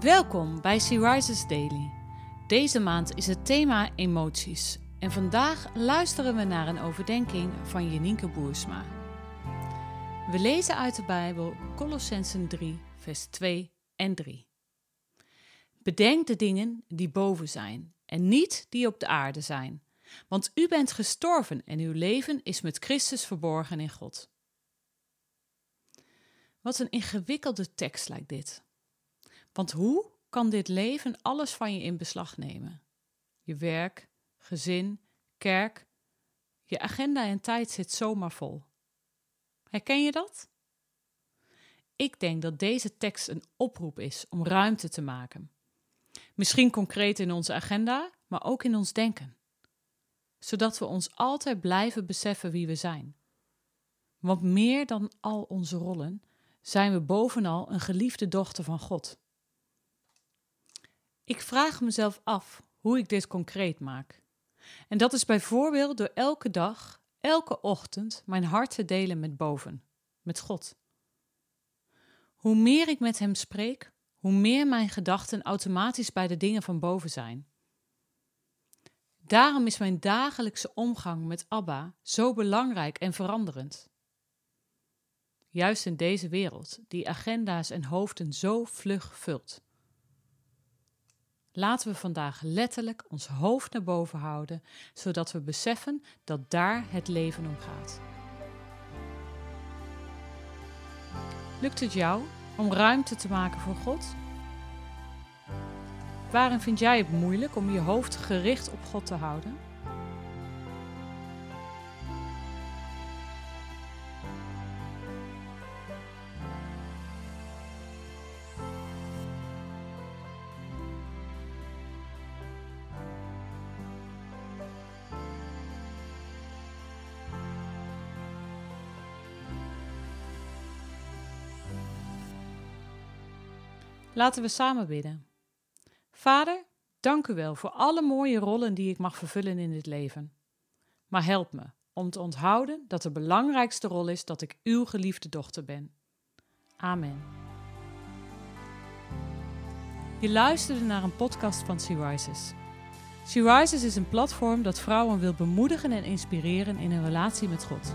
Welkom bij Sea Rises Daily. Deze maand is het thema emoties en vandaag luisteren we naar een overdenking van Jenieke Boersma. We lezen uit de Bijbel Colossensen 3, vers 2 en 3. Bedenk de dingen die boven zijn en niet die op de aarde zijn, want u bent gestorven en uw leven is met Christus verborgen in God. Wat een ingewikkelde tekst lijkt dit. Want hoe kan dit leven alles van je in beslag nemen? Je werk, gezin, kerk, je agenda en tijd zit zomaar vol. Herken je dat? Ik denk dat deze tekst een oproep is om ruimte te maken. Misschien concreet in onze agenda, maar ook in ons denken. Zodat we ons altijd blijven beseffen wie we zijn. Want meer dan al onze rollen zijn we bovenal een geliefde dochter van God. Ik vraag mezelf af hoe ik dit concreet maak. En dat is bijvoorbeeld door elke dag, elke ochtend mijn hart te delen met boven, met God. Hoe meer ik met Hem spreek, hoe meer mijn gedachten automatisch bij de dingen van boven zijn. Daarom is mijn dagelijkse omgang met Abba zo belangrijk en veranderend. Juist in deze wereld, die agenda's en hoofden zo vlug vult. Laten we vandaag letterlijk ons hoofd naar boven houden, zodat we beseffen dat daar het leven om gaat. Lukt het jou om ruimte te maken voor God? Waarin vind jij het moeilijk om je hoofd gericht op God te houden? Laten we samen bidden. Vader, dank u wel voor alle mooie rollen die ik mag vervullen in dit leven. Maar help me om te onthouden dat de belangrijkste rol is dat ik uw geliefde dochter ben. Amen. Je luisterde naar een podcast van Sea Rises. Sea Rises is een platform dat vrouwen wil bemoedigen en inspireren in hun relatie met God.